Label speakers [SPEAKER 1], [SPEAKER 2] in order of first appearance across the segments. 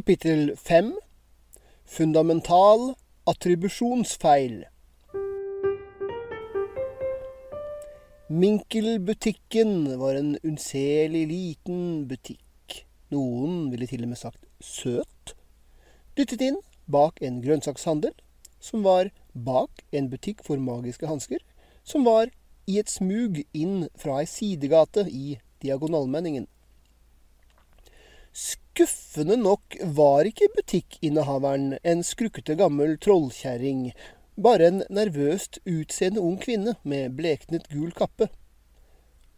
[SPEAKER 1] Kapittel 5 Fundamental attribusjonsfeil. Minkelbutikken var en unnselig liten butikk. Noen ville til og med sagt søt. Dyttet inn bak en grønnsakshandel, som var bak en butikk for magiske hansker, som var i et smug inn fra ei sidegate i Diagonalmenningen. Skuffende nok var ikke butikkinnehaveren en skrukkete gammel trollkjerring, bare en nervøst utseende ung kvinne med bleknet gul kappe.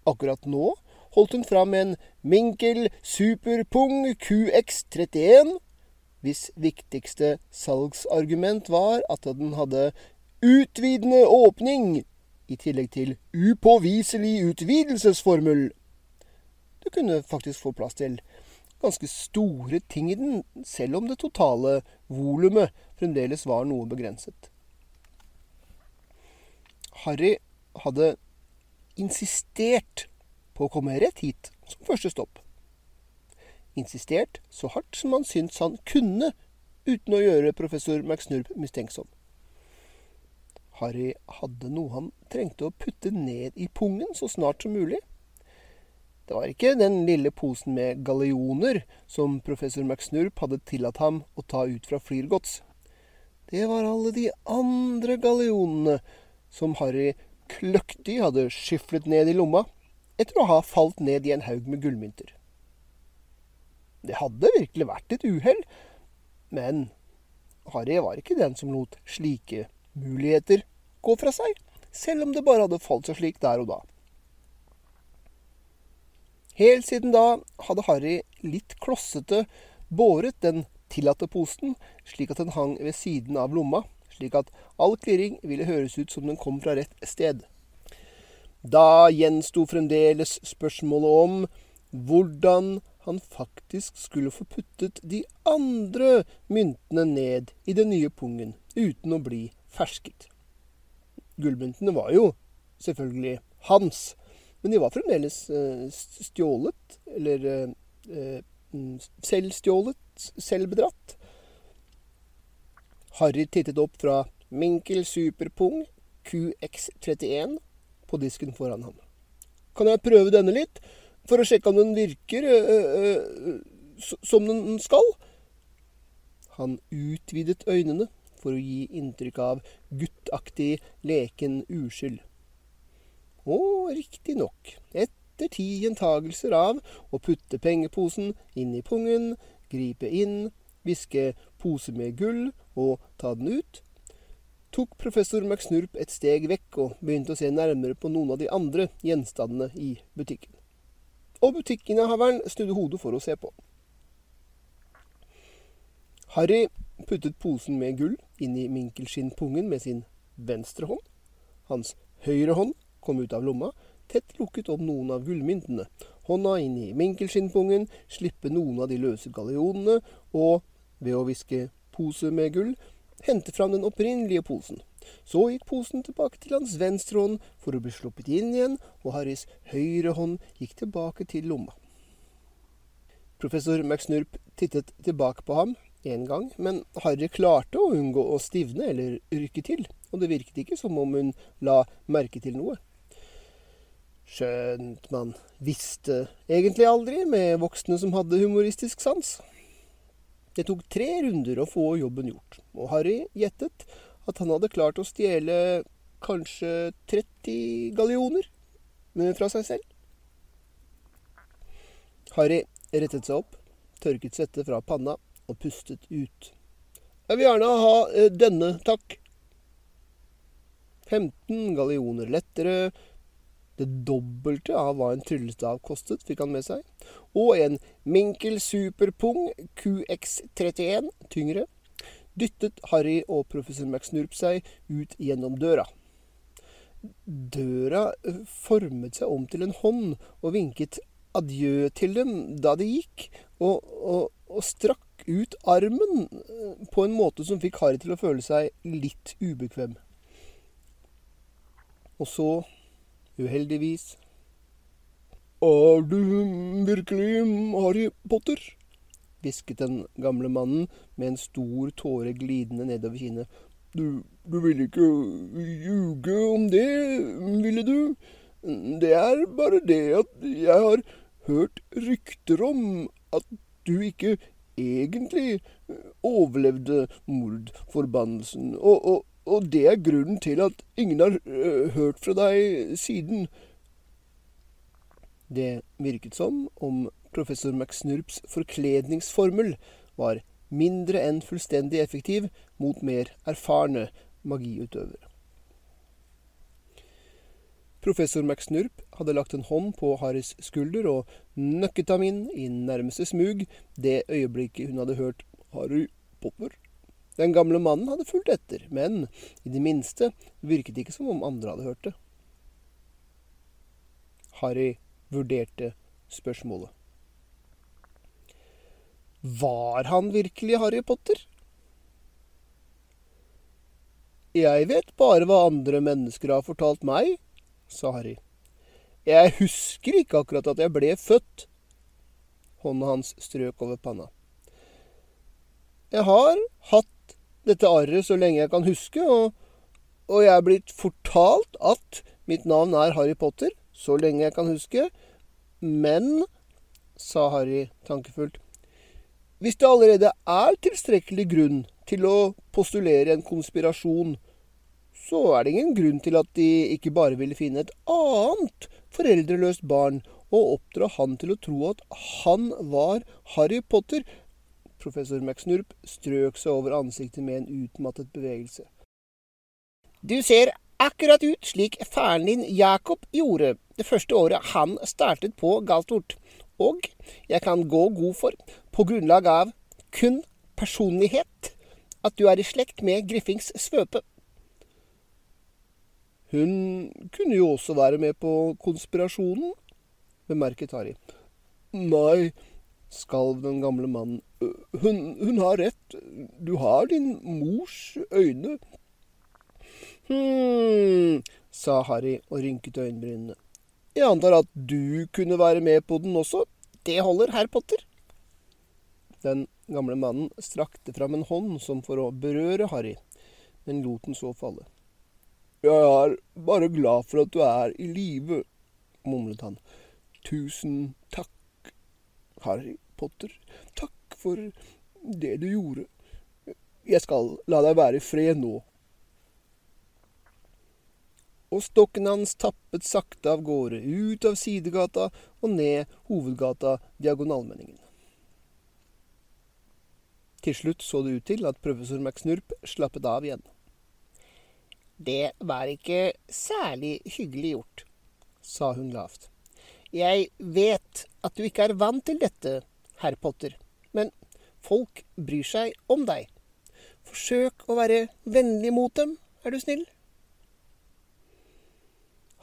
[SPEAKER 1] Akkurat nå holdt hun fram en Minkel Superpung QX31, hvis viktigste salgsargument var at den hadde utvidende åpning, i tillegg til upåviselig utvidelsesformel. Du kunne faktisk få plass til ganske store ting i den, selv om det totale volumet fremdeles var noe begrenset. Harry hadde insistert på å komme rett hit som første stopp. Insistert så hardt som han syntes han kunne, uten å gjøre professor McSnurp mistenksom. Harry hadde noe han trengte å putte ned i pungen så snart som mulig, det var ikke den lille posen med gallioner som professor McSnurp hadde tillatt ham å ta ut fra flyrgods. Det var alle de andre gallionene som Harry kløktig hadde skyflet ned i lomma etter å ha falt ned i en haug med gullmynter. Det hadde virkelig vært et uhell, men Harry var ikke den som lot slike muligheter gå fra seg, selv om det bare hadde falt seg slik der og da. Helt siden da hadde Harry litt klossete båret den tillatte posen, slik at den hang ved siden av lomma, slik at all klirring ville høres ut som den kom fra rett sted. Da gjensto fremdeles spørsmålet om hvordan han faktisk skulle få puttet de andre myntene ned i den nye pungen uten å bli fersket. Gullmyntene var jo selvfølgelig hans, men de var fremdeles eh, stjålet, eller eh, eh, selvstjålet, selvbedratt. Harry tittet opp fra Minkel Superpung QX31 på disken foran ham. Kan jeg prøve denne litt, for å sjekke om den virker som den skal? Han utvidet øynene for å gi inntrykk av guttaktig, leken uskyld. Og riktignok, etter ti gjentagelser av å putte pengeposen inn i pungen, gripe inn, hviske pose med gull og ta den ut, tok professor McSnurp et steg vekk og begynte å se nærmere på noen av de andre gjenstandene i butikken. Og butikkinnehaveren snudde hodet for å se på. Harry puttet posen med gull inn i minkelskinnpungen med sin venstre hånd. Hans høyre hånd kom ut av lomma, tett lukket om noen av gullmyntene, hånda inn i minkelskinnpungen, slippe noen av de løse gallionene, og, ved å hviske pose med gull, hente fram den opprinnelige posen. Så gikk posen tilbake til hans venstre hånd for å bli sluppet inn igjen, og Harrys høyre hånd gikk tilbake til lomma. Professor McSnurp tittet tilbake på ham en gang, men Harry klarte å unngå å stivne eller rykke til, og det virket ikke som om hun la merke til noe. Skjønt man visste egentlig aldri med voksne som hadde humoristisk sans. Det tok tre runder å få jobben gjort, og Harry gjettet at han hadde klart å stjele kanskje 30 gallioner fra seg selv. Harry rettet seg opp, tørket svette fra panna og pustet ut. Jeg vil gjerne ha eh, denne, takk. 15 gallioner lettere, det dobbelte av hva en tryllestav kostet, fikk han med seg. Og en Minkel Superpung QX31 tyngre dyttet Harry og professor McSnurp seg ut gjennom døra. Døra eh, formet seg om til en hånd og vinket adjø til dem da de gikk, og, og, og strakk ut armen eh, på en måte som fikk Harry til å føle seg litt ubekvem. Og så Uheldigvis. Er du virkelig Harry Potter? hvisket den gamle mannen med en stor tåre glidende nedover kinnet. Du, du ville ikke ljuge om det, ville du? Det er bare det at jeg har hørt rykter om at du ikke egentlig overlevde mordforbannelsen, og, og, og det er grunnen til at ingen har uh, hørt fra deg siden. Det virket som om professor McSnurps forkledningsformel var mindre enn fullstendig effektiv mot mer erfarne magiutøvere. Professor McSnurp hadde lagt en hånd på Harrys skulder og nøkket ham inn i nærmeste smug det øyeblikket hun hadde hørt Harry Potter. Den gamle mannen hadde fulgt etter, men i det minste virket det ikke som om andre hadde hørt det. Harry vurderte spørsmålet. Var han virkelig Harry Potter? Jeg vet bare hva andre mennesker har fortalt meg, sa Harry. Jeg husker ikke akkurat at jeg ble født. Hånda hans strøk over panna. Jeg har hatt dette arret så lenge jeg kan huske, og, og jeg er blitt fortalt at mitt navn er Harry Potter så lenge jeg kan huske. Men, sa Harry tankefullt, hvis det allerede er tilstrekkelig grunn til å postulere en konspirasjon, så er det ingen grunn til at de ikke bare ville finne et annet foreldreløst barn og oppdra han til å tro at han var Harry Potter. Professor McSnurp strøk seg over ansiktet med en utmattet bevegelse. Du ser akkurat ut slik faren din Jacob gjorde det første året han startet på Galtvort og jeg kan gå god for, på grunnlag av kun personlighet, at du er i slekt med Griffings svøpe. Hun kunne jo også være med på konspirasjonen, bemerket Harry. Nei, skalv den gamle mannen. Hun, hun, har rett. Du har din mors øyne. Hm, sa Harry og rynket øyenbrynene. Jeg antar at du kunne være med på den også? Det holder, herr Potter. Den gamle mannen strakte fram en hånd som for å berøre Harry, men lot den så falle. Jeg er bare glad for at du er i live, mumlet han. Tusen takk, Harry Potter. Takk for det du gjorde. Jeg skal la deg være i fred nå og stokken hans tappet sakte av gårde, ut av sidegata og ned hovedgata Diagonalmenningen. Til slutt så det ut til at professor McSnurp slappet av igjen. Det var ikke særlig hyggelig gjort, sa hun lavt. Jeg vet at du ikke er vant til dette, herr Potter, men folk bryr seg om deg. Forsøk å være vennlig mot dem, er du snill.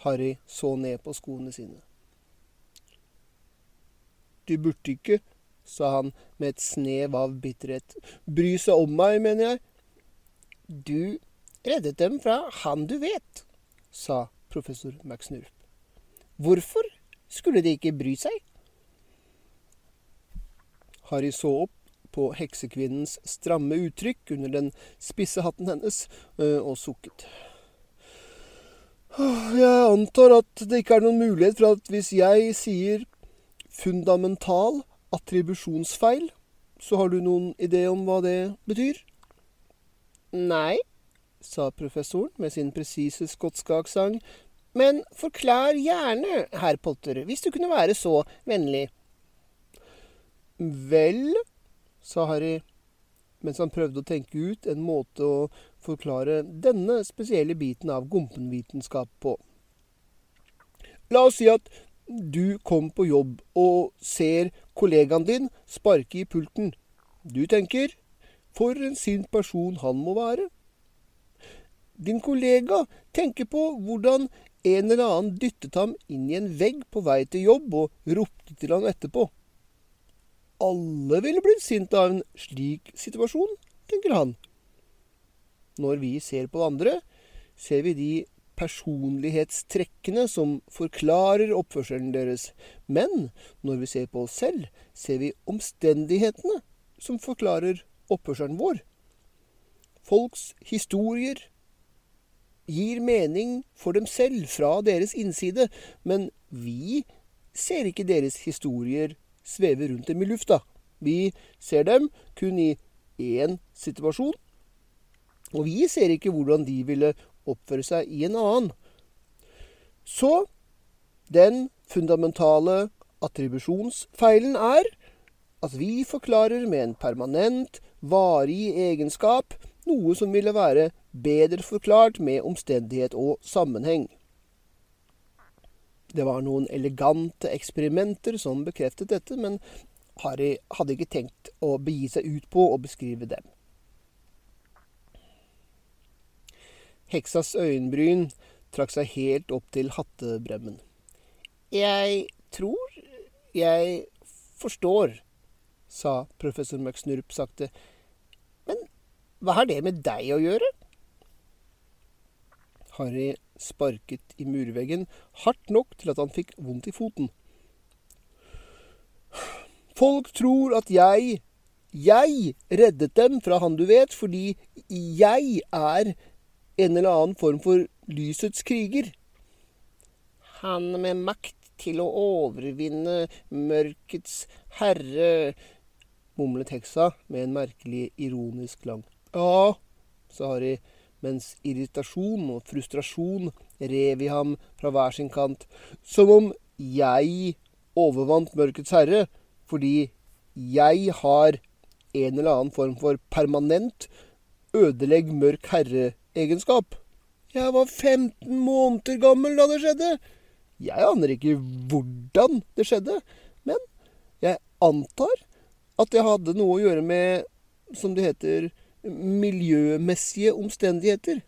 [SPEAKER 1] Harry så ned på skoene sine. Du burde ikke, sa han med et snev av bitterhet. Bry seg om meg, mener jeg. Du reddet dem fra han du vet, sa professor McSnurp. Hvorfor skulle de ikke bry seg? Harry så opp på heksekvinnens stramme uttrykk under den spisse hatten hennes og sukket. Jeg antar at det ikke er noen mulighet for at hvis jeg sier fundamental attribusjonsfeil, så har du noen idé om hva det betyr? Nei, sa professoren med sin presise skotske aksent. Men forklar gjerne, herr Potter, hvis du kunne være så vennlig. Vel, sa Harry mens han prøvde å tenke ut en måte å forklare denne spesielle biten av gompenvitenskap på. La oss si at du kom på jobb og ser kollegaen din sparke i pulten. Du tenker for en sint person han må være. Din kollega tenker på hvordan en eller annen dyttet ham inn i en vegg på vei til jobb og ropte til ham etterpå alle ville blitt sint av en slik situasjon, tenker han. Når vi ser på andre, ser vi de personlighetstrekkene som forklarer oppførselen deres. Men når vi ser på oss selv, ser vi omstendighetene som forklarer oppførselen vår. Folks historier gir mening for dem selv fra deres innside, men vi ser ikke deres historier sveve rundt dem i lufta. Vi ser dem kun i én situasjon, og vi ser ikke hvordan de ville oppføre seg i en annen. Så den fundamentale attribusjonsfeilen er at vi forklarer med en permanent, varig egenskap noe som ville være bedre forklart med omstendighet og sammenheng. Det var noen elegante eksperimenter som bekreftet dette, men Harry hadde ikke tenkt å begi seg ut på å beskrive dem. Heksas øyenbryn trakk seg helt opp til hattebremmen. Jeg tror jeg forstår, sa professor McSnurp sakte. Men hva har det med deg å gjøre? Harry sparket i murveggen hardt nok til at han fikk vondt i foten. Folk tror at jeg jeg reddet dem fra han du vet, fordi jeg er en eller annen form for lysets kriger. Han med makt til å overvinne mørkets herre, mumlet heksa med en merkelig ironisk klang. Ja, sa Harry, mens irritasjon og frustrasjon rev i ham fra hver sin kant, som om jeg overvant mørkets herre fordi jeg har en eller annen form for permanent ødelegg mørk herre-egenskap. Jeg var 15 måneder gammel da det skjedde. Jeg aner ikke hvordan det skjedde, men jeg antar at det hadde noe å gjøre med, som det heter, miljømessige omstendigheter.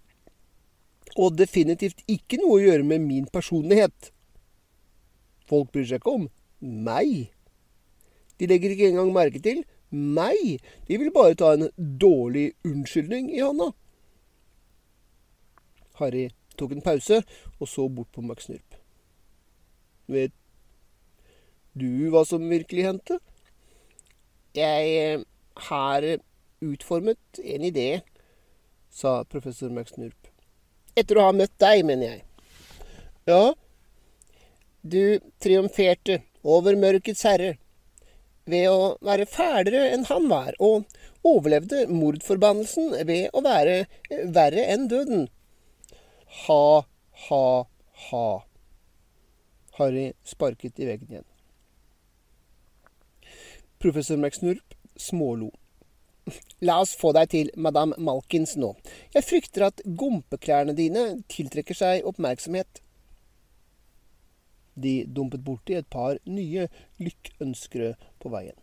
[SPEAKER 1] Og definitivt ikke noe å gjøre med min personlighet. Folk bryr seg ikke om meg. De legger ikke engang merke til meg. De vil bare ta en dårlig unnskyldning i hånda. Harry tok en pause og så bort på Max Nurp. Vet du hva som virkelig hendte? Jeg eh, har utformet en idé, sa professor Max Nurp. Etter å ha møtt deg, mener jeg. Ja, du triumferte over mørkets herre ved å være fælere enn han var, og overlevde mordforbannelsen ved å være verre enn døden. Ha, ha, ha. Harry sparket i veggen igjen. Professor McSnurp smålo. La oss få deg til madame Malkins nå. Jeg frykter at gompeklærne dine tiltrekker seg oppmerksomhet. De dumpet borti et par nye lykkønskere på veien.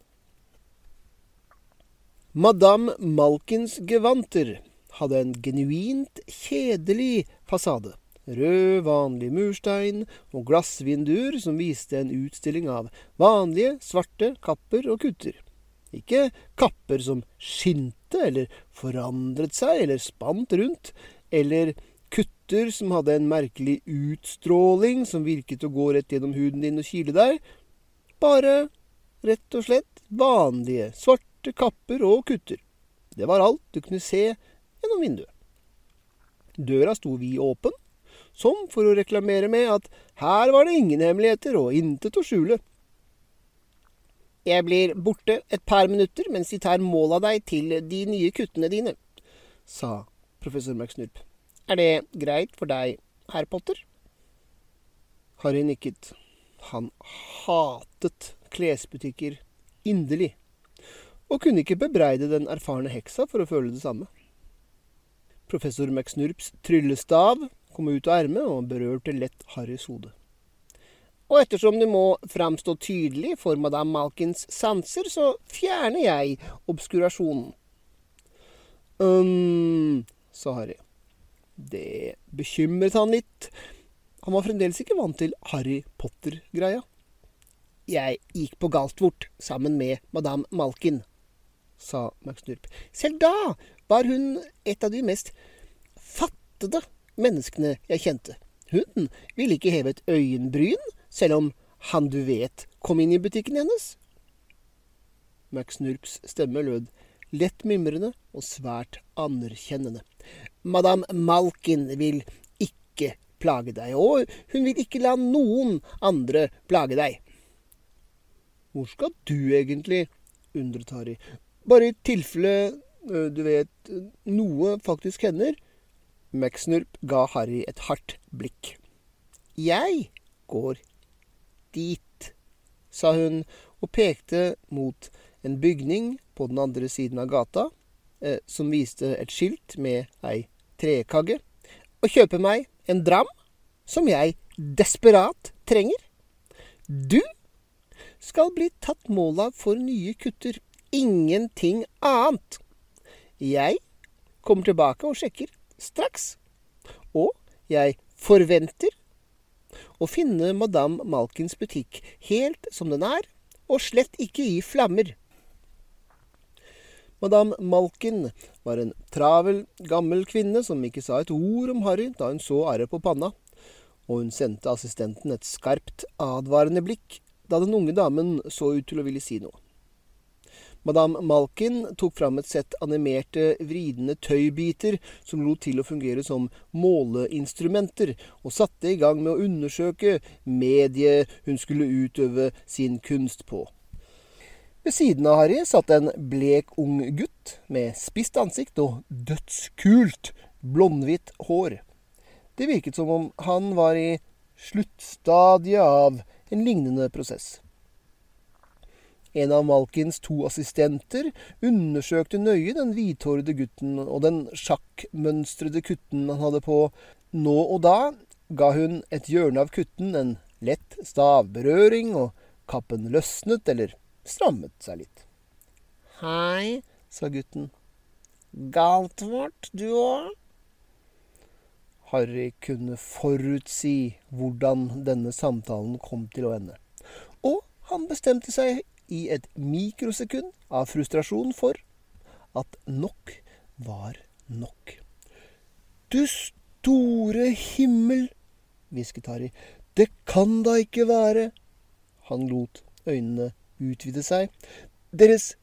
[SPEAKER 1] Madame Malkins gevanter hadde en genuint kjedelig fasade rød, vanlig murstein og glassvinduer som viste en utstilling av vanlige, svarte kapper og kutter. Ikke kapper som skinte eller forandret seg eller spant rundt, eller kutter som hadde en merkelig utstråling som virket å gå rett gjennom huden din og kile deg. Bare rett og slett vanlige, svarte kapper og kutter. Det var alt du kunne se gjennom vinduet. Døra sto vid åpen, som for å reklamere med at her var det ingen hemmeligheter og intet å skjule. Jeg blir borte et par minutter mens de tar mål av deg til de nye kuttene dine, sa professor McSnurp. Er det greit for deg, herr Potter? Harry nikket. Han hatet klesbutikker inderlig, og kunne ikke bebreide den erfarne heksa for å føle det samme. Professor McSnurps tryllestav kom ut av ermet og berørte lett Harrys hode. Og ettersom det må framstå tydelig for madame Malkins sanser, så fjerner jeg obskurasjonen. um, sa Harry. Det bekymret han litt. Han var fremdeles ikke vant til Harry Potter-greia. Jeg gikk på Galtvort sammen med madame Malkin, sa McSnurp. Selv da var hun et av de mest fattede menneskene jeg kjente. Hun ville ikke heve et øyenbryn, selv om han du vet kom inn i butikken hennes. McSnurps stemme lød lett mimrende og svært anerkjennende. Madame Malkin vil ikke plage deg, og hun vil ikke la noen andre plage deg. Hvor skal du egentlig? undret Harry. Bare i tilfelle, du vet, noe faktisk hender. McSnurp ga Harry et hardt blikk. Jeg går dit, sa hun og pekte mot en bygning på den andre siden av gata eh, som viste et skilt med ei trekagge, og kjøpe meg en dram som jeg desperat trenger. Du skal bli tatt mål av for nye kutter. Ingenting annet. Jeg kommer tilbake og sjekker straks. Og jeg forventer å finne Madame Malkins butikk helt som den er, og slett ikke i flammer. Madame Malkin var en travel, gammel kvinne som ikke sa et ord om Harry da hun så arret på panna, og hun sendte assistenten et skarpt, advarende blikk da den unge damen så ut til å ville si noe. Madame Malkin tok fram et sett animerte, vridende tøybiter som lot til å fungere som måleinstrumenter, og satte i gang med å undersøke mediet hun skulle utøve sin kunst på. Ved siden av Harry satt en blek ung gutt med spisst ansikt og dødskult, blondhvitt hår. Det virket som om han var i sluttstadiet av en lignende prosess. En av Malkins to assistenter undersøkte nøye den hvithårede gutten og den sjakkmønstrede kutten han hadde på. Nå og da ga hun et hjørne av kutten en lett stavberøring, og kappen løsnet eller strammet seg litt. Hei, sa gutten. Galtvort, du òg? Harry kunne forutsi hvordan denne samtalen kom til å ende. Og han bestemte seg i et mikrosekund av frustrasjon for at nok var nok. Du store himmel, hvisket Harry, det kan da ikke være Han lot øynene utvide seg. Deres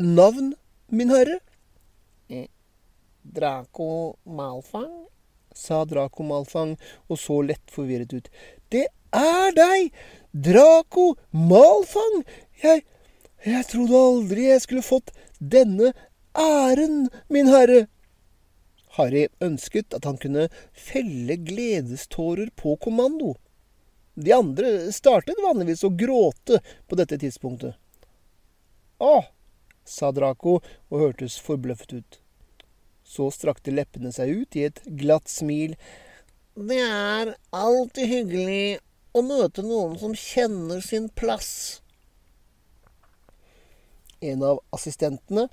[SPEAKER 1] navn, min herre? Eh, Draco Malfang, sa Draco Malfang og så lett forvirret ut. Det er deg! Draco Malfang! Jeg Jeg trodde aldri jeg skulle fått denne æren, min herre. Harry ønsket at han kunne felle gledestårer på kommando. De andre startet vanligvis å gråte på dette tidspunktet. Å, sa Draco og hørtes forbløffet ut. Så strakte leppene seg ut i et glatt smil. Det er alltid hyggelig å møte noen som kjenner sin plass. En av assistentene,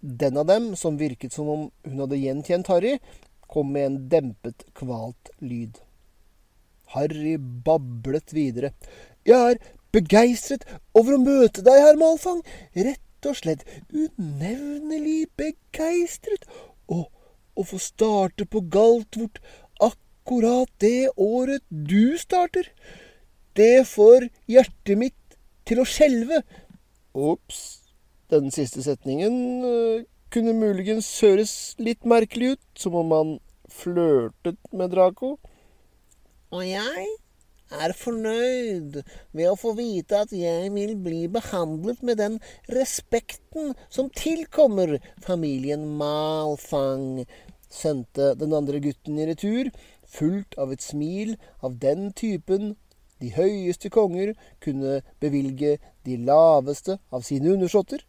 [SPEAKER 1] den av dem som virket som om hun hadde gjenkjent Harry, kom med en dempet, kvalt lyd. Harry bablet videre. Jeg er begeistret over å møte deg, herr Malfang. Rett og slett unevnelig begeistret. Og å få starte på Galtvort akkurat det året du starter. Det får hjertet mitt til å skjelve. Ops. Den siste setningen uh, kunne muligens høres litt merkelig ut, som om han flørtet med Draco. Og jeg er fornøyd ved å få vite at jeg vil bli behandlet med den respekten som tilkommer familien Malfang, sendte den andre gutten i retur, fullt av et smil av den typen de høyeste konger kunne bevilge de laveste av sine undersåtter,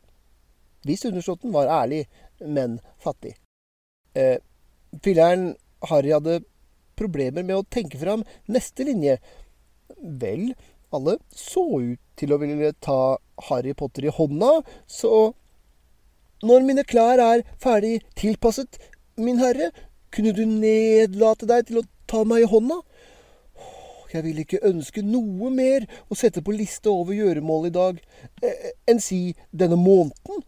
[SPEAKER 1] hvis undersåtten var ærlig, men fattig. Eh, Filleren Harry hadde problemer med å tenke fram neste linje. Vel, alle så ut til å ville ta Harry Potter i hånda, så Når mine klær er ferdig tilpasset, min herre, kunne du nedlate deg til å ta meg i hånda? Jeg vil ikke ønske noe mer å sette på liste over gjøremål i dag eh, enn si denne måneden,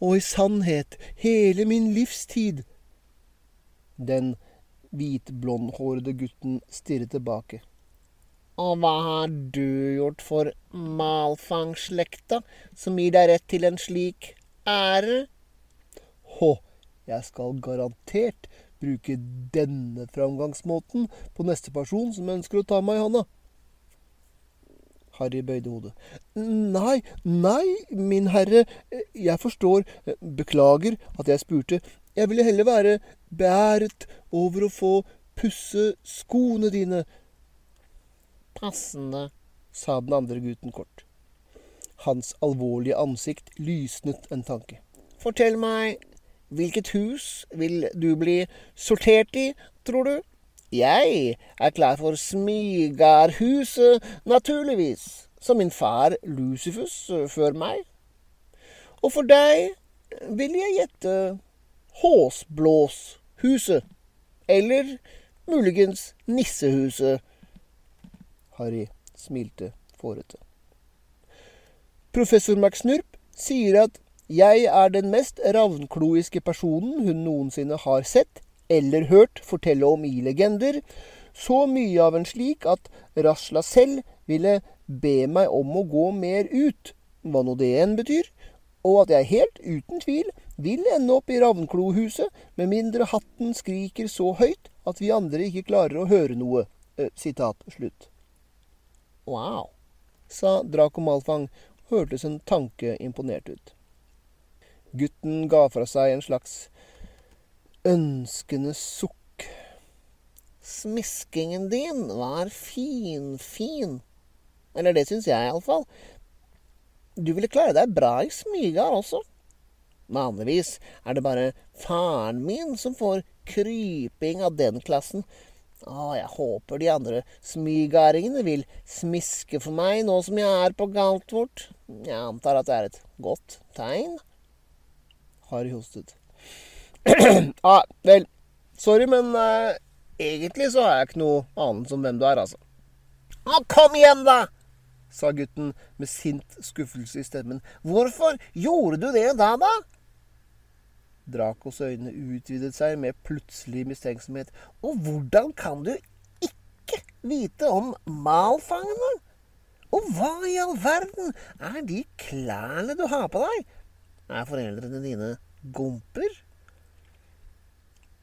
[SPEAKER 1] og i sannhet hele min livstid. Den hvitblondhårede gutten stirret tilbake. Og hva har du gjort for Malfang-slekta, som gir deg rett til en slik ære? Hå, jeg skal garantert bruke denne framgangsmåten på neste person som ønsker å ta meg i hånda. Harry bøyde hodet. Nei, nei, min herre, jeg forstår, beklager at jeg spurte, jeg ville heller være beæret over å få pusse skoene dine. Passende, sa den andre gutten kort. Hans alvorlige ansikt lysnet en tanke. Fortell meg, hvilket hus vil du bli sortert i, tror du? Jeg er klar for Smigarhuset, naturligvis, som min far Lucifus før meg. Og for deg vil jeg gjette Håsblåshuset, eller muligens Nissehuset. Harry smilte fårete. Professor McSnurp sier at jeg er den mest ravnkloiske personen hun noensinne har sett eller hørt fortelle om i legender, så mye av en slik at Rasla selv ville be meg om å gå mer ut, hva nå det enn betyr, og at jeg helt uten tvil vil ende opp i Ravnklohuset, med mindre hatten skriker så høyt at vi andre ikke klarer å høre noe. Sitat slutt. Wow, sa Draco Malfang, hørtes en tanke imponert ut. Gutten ga fra seg en slags ønskende sukk. Smiskingen din var finfin. Eller det syns jeg iallfall. Du ville klare deg bra i smygar også. Vanligvis er det bare faren min som får kryping av den klassen. Å, jeg håper de andre smygaringene vil smiske for meg nå som jeg er på Galtvort. Jeg antar at det er et godt tegn. Harry hostet. ja, vel, sorry, men uh, egentlig så har jeg ikke noe annet om hvem du er, altså. Å, kom igjen, da! sa gutten med sint skuffelse i stemmen. Hvorfor gjorde du det da, da? Dracos øyne utvidet seg med plutselig mistenksomhet. Og hvordan kan du ikke vite om malfangene? Og hva i all verden er de klærne du har på deg? Er foreldrene dine gomper?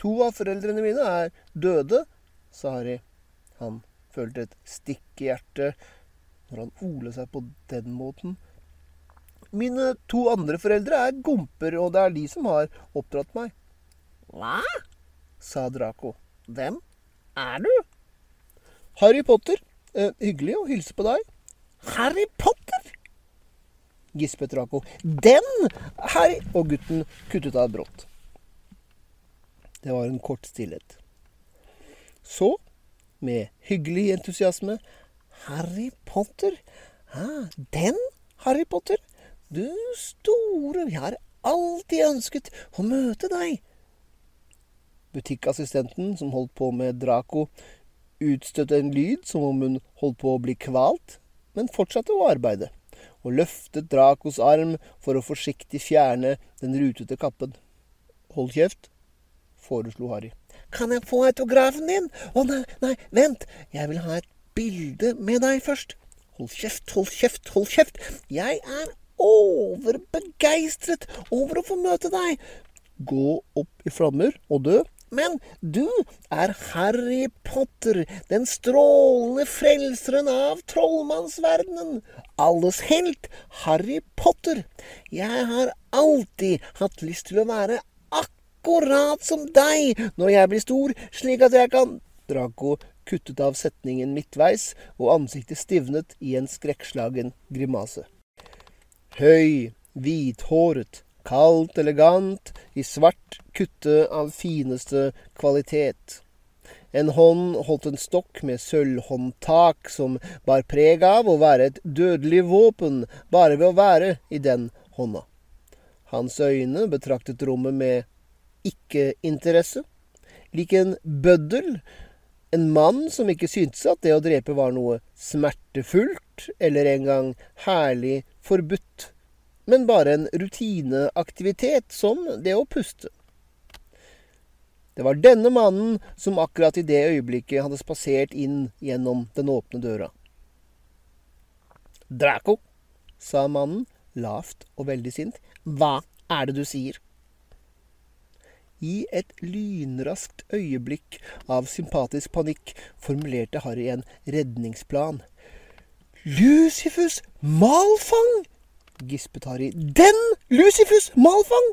[SPEAKER 1] To av foreldrene mine er døde, sa Harry. Han følte et stikk i hjertet når han olet seg på den måten. Mine to andre foreldre er gomper, og det er de som har oppdratt meg. Hva? sa Draco. Hvem er du? Harry Potter. Eh, hyggelig å hilse på deg. Harry Potter? Gispet Draco. Den Harry Og gutten kuttet av brått. Det var en kort stillhet. Så, med hyggelig entusiasme, Harry Potter? Ah, den Harry Potter? Du store, jeg har alltid ønsket å møte deg. Butikkassistenten som holdt på med Draco, utstøtte en lyd som om hun holdt på å bli kvalt, men fortsatte å arbeide, og løftet Dracos arm for å forsiktig fjerne den rutete kappen. Hold kjeft, foreslo Harry. Kan jeg få autografen din? Å nei, nei, vent, jeg vil ha et bilde med deg først. Hold kjeft, hold kjeft, hold kjeft. Jeg er overbegeistret over å få møte deg. Gå opp i flammer og dø. Men du er Harry Potter, den strålende frelseren av trollmannsverdenen. Alles helt, Harry Potter. Jeg har alltid hatt lyst til å være akkurat som deg når jeg blir stor, slik at jeg kan Draco kuttet av setningen midtveis, og ansiktet stivnet i en skrekkslagen grimase. Høy, hvithåret, kaldt elegant, i svart kutte av fineste kvalitet. En hånd holdt en stokk med sølvhåndtak som bar preg av å være et dødelig våpen bare ved å være i den hånda. Hans øyne betraktet rommet med ikke-interesse, lik en bøddel, en mann som ikke syntes at det å drepe var noe smertefullt eller engang herlig forbudt, men bare en rutineaktivitet som det å puste. Det var denne mannen som akkurat i det øyeblikket hadde spasert inn gjennom den åpne døra. Draco, sa mannen, lavt og veldig sint. Hva er det du sier? I et lynraskt øyeblikk av sympatisk panikk formulerte Harry en redningsplan. Lucifus Malfang! Gispet Harry. Den Lucifus Malfang!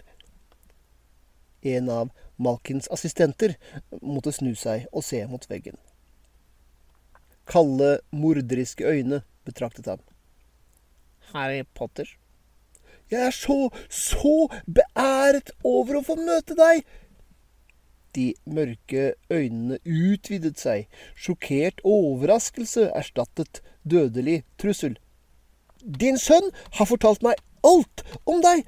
[SPEAKER 1] En av Malkins assistenter måtte snu seg og se mot veggen. Kalde, morderiske øyne betraktet ham. Harry Potter? Jeg er så, så beæret over å få møte deg! De mørke øynene utvidet seg. Sjokkert overraskelse erstattet dødelig trussel. Din sønn har fortalt meg alt om deg!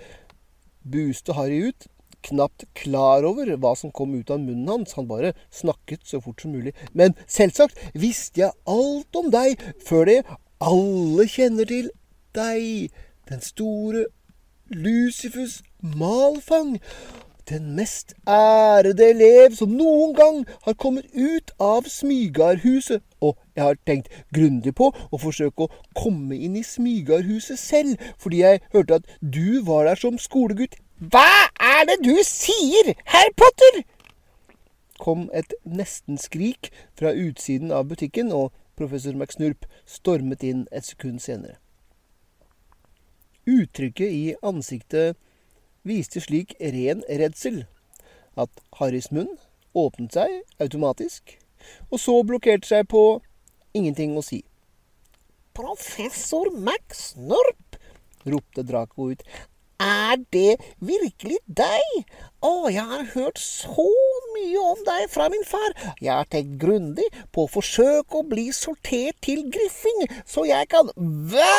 [SPEAKER 1] buste Harry ut, knapt klar over hva som kom ut av munnen hans. Han bare snakket så fort som mulig. Men selvsagt visste jeg alt om deg før det. Alle kjenner til deg, den store Lucifus Malfang den mest ærede elev som noen gang har kommet ut av Smygarhuset. Og jeg har tenkt grundig på å forsøke å komme inn i Smygarhuset selv, fordi jeg hørte at du var der som skolegutt. Hva er det du sier, herr Potter? kom et nestenskrik fra utsiden av butikken, og professor McSnurp stormet inn et sekund senere. Uttrykket i ansiktet viste slik ren redsel at Harrys munn åpnet seg automatisk, og så blokkerte seg på ingenting å si. Professor Max Snorp! ropte Draco ut. Er det virkelig deg? Å, jeg har hørt så mye om deg fra min far. Jeg har tenkt grundig på å forsøke å bli sortert til Griffing, så jeg kan Hva?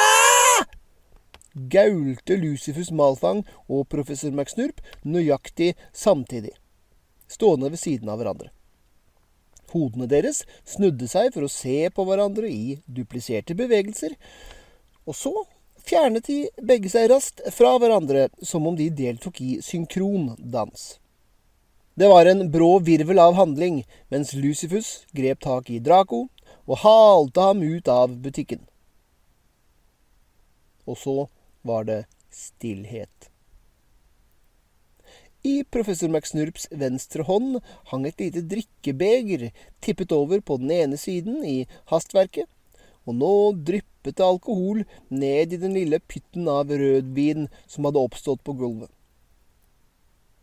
[SPEAKER 1] Gaulte Lucifus Malfang og professor McSnurp nøyaktig samtidig, stående ved siden av hverandre. Hodene deres snudde seg for å se på hverandre i dupliserte bevegelser, og så fjernet de begge seg raskt fra hverandre som om de deltok i synkrondans. Det var en brå virvel av handling mens Lucifus grep tak i Draco og halte ham ut av butikken. Og så var det stillhet. I professor McSnurps venstre hånd hang et lite drikkebeger tippet over på den ene siden i hastverket, og nå dryppet det alkohol ned i den lille pytten av rødvin som hadde oppstått på gulvet.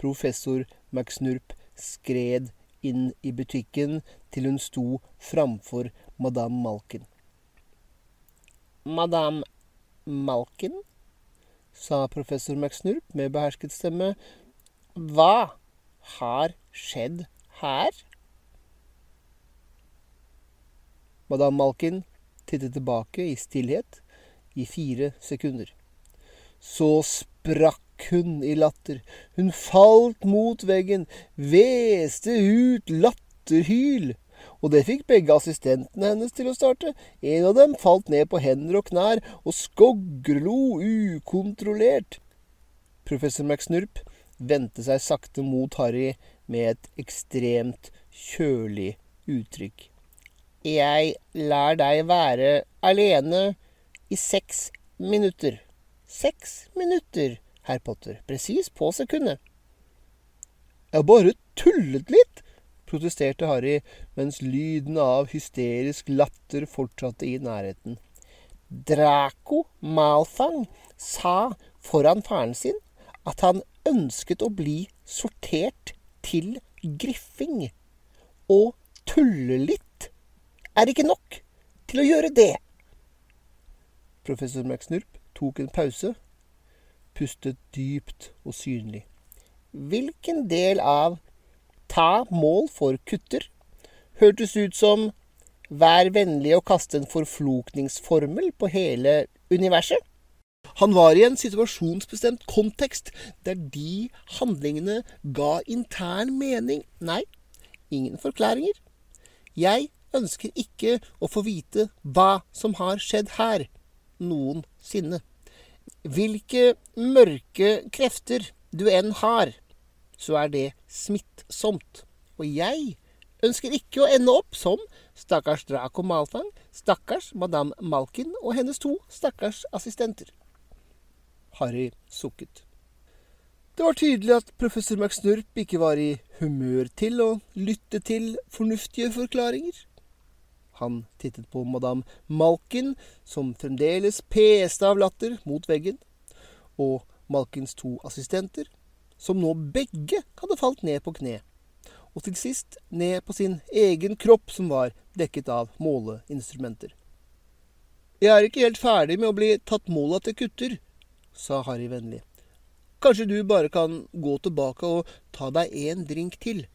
[SPEAKER 1] Professor McSnurp skred inn i butikken til hun sto framfor madame Malkin. Madame Malkin? Sa professor McSnurp med behersket stemme. Hva har skjedd her? Madame Malkin tittet tilbake i stillhet i fire sekunder. Så sprakk hun i latter. Hun falt mot veggen, hveste ut latterhyl og det fikk begge assistentene hennes til å starte. En av dem falt ned på hender og knær og skoglo ukontrollert. Professor McSnurp vendte seg sakte mot Harry med et ekstremt kjølig uttrykk. Jeg lar deg være alene i seks minutter. Seks minutter, herr Potter. Presis på sekundet. Jeg bare tullet litt, protesterte Harry mens lyden av hysterisk latter fortsatte i nærheten. Draco Malfang sa foran faren sin at han ønsket å bli sortert til Griffing. Og tulle litt er ikke nok til å gjøre det. Professor McSnurp tok en pause, pustet dypt og synlig. Hvilken del av ta mål for kutter hørtes ut som vær vennlig å kaste en forflokningsformel på hele universet. Han var i en situasjonsbestemt kontekst der de handlingene ga intern mening. Nei, ingen forklaringer. Jeg ønsker ikke å få vite hva som har skjedd her, noensinne. Hvilke mørke krefter du enn har, så er det smittsomt. Og jeg ønsker ikke å ende opp som stakkars Draco Malfang, Stakkars madame Malkin og hennes to stakkars assistenter. Harry sukket. Det var tydelig at professor McSnurp ikke var i humør til å lytte til fornuftige forklaringer. Han tittet på madame Malkin, som fremdeles peste av latter mot veggen, og Malkins to assistenter, som nå begge hadde falt ned på kne, og til sist ned på sin egen kropp, som var dekket av måleinstrumenter. Jeg er ikke helt ferdig med å bli tatt mål av til kutter, sa Harry vennlig. Kanskje du bare kan gå tilbake og ta deg en drink til?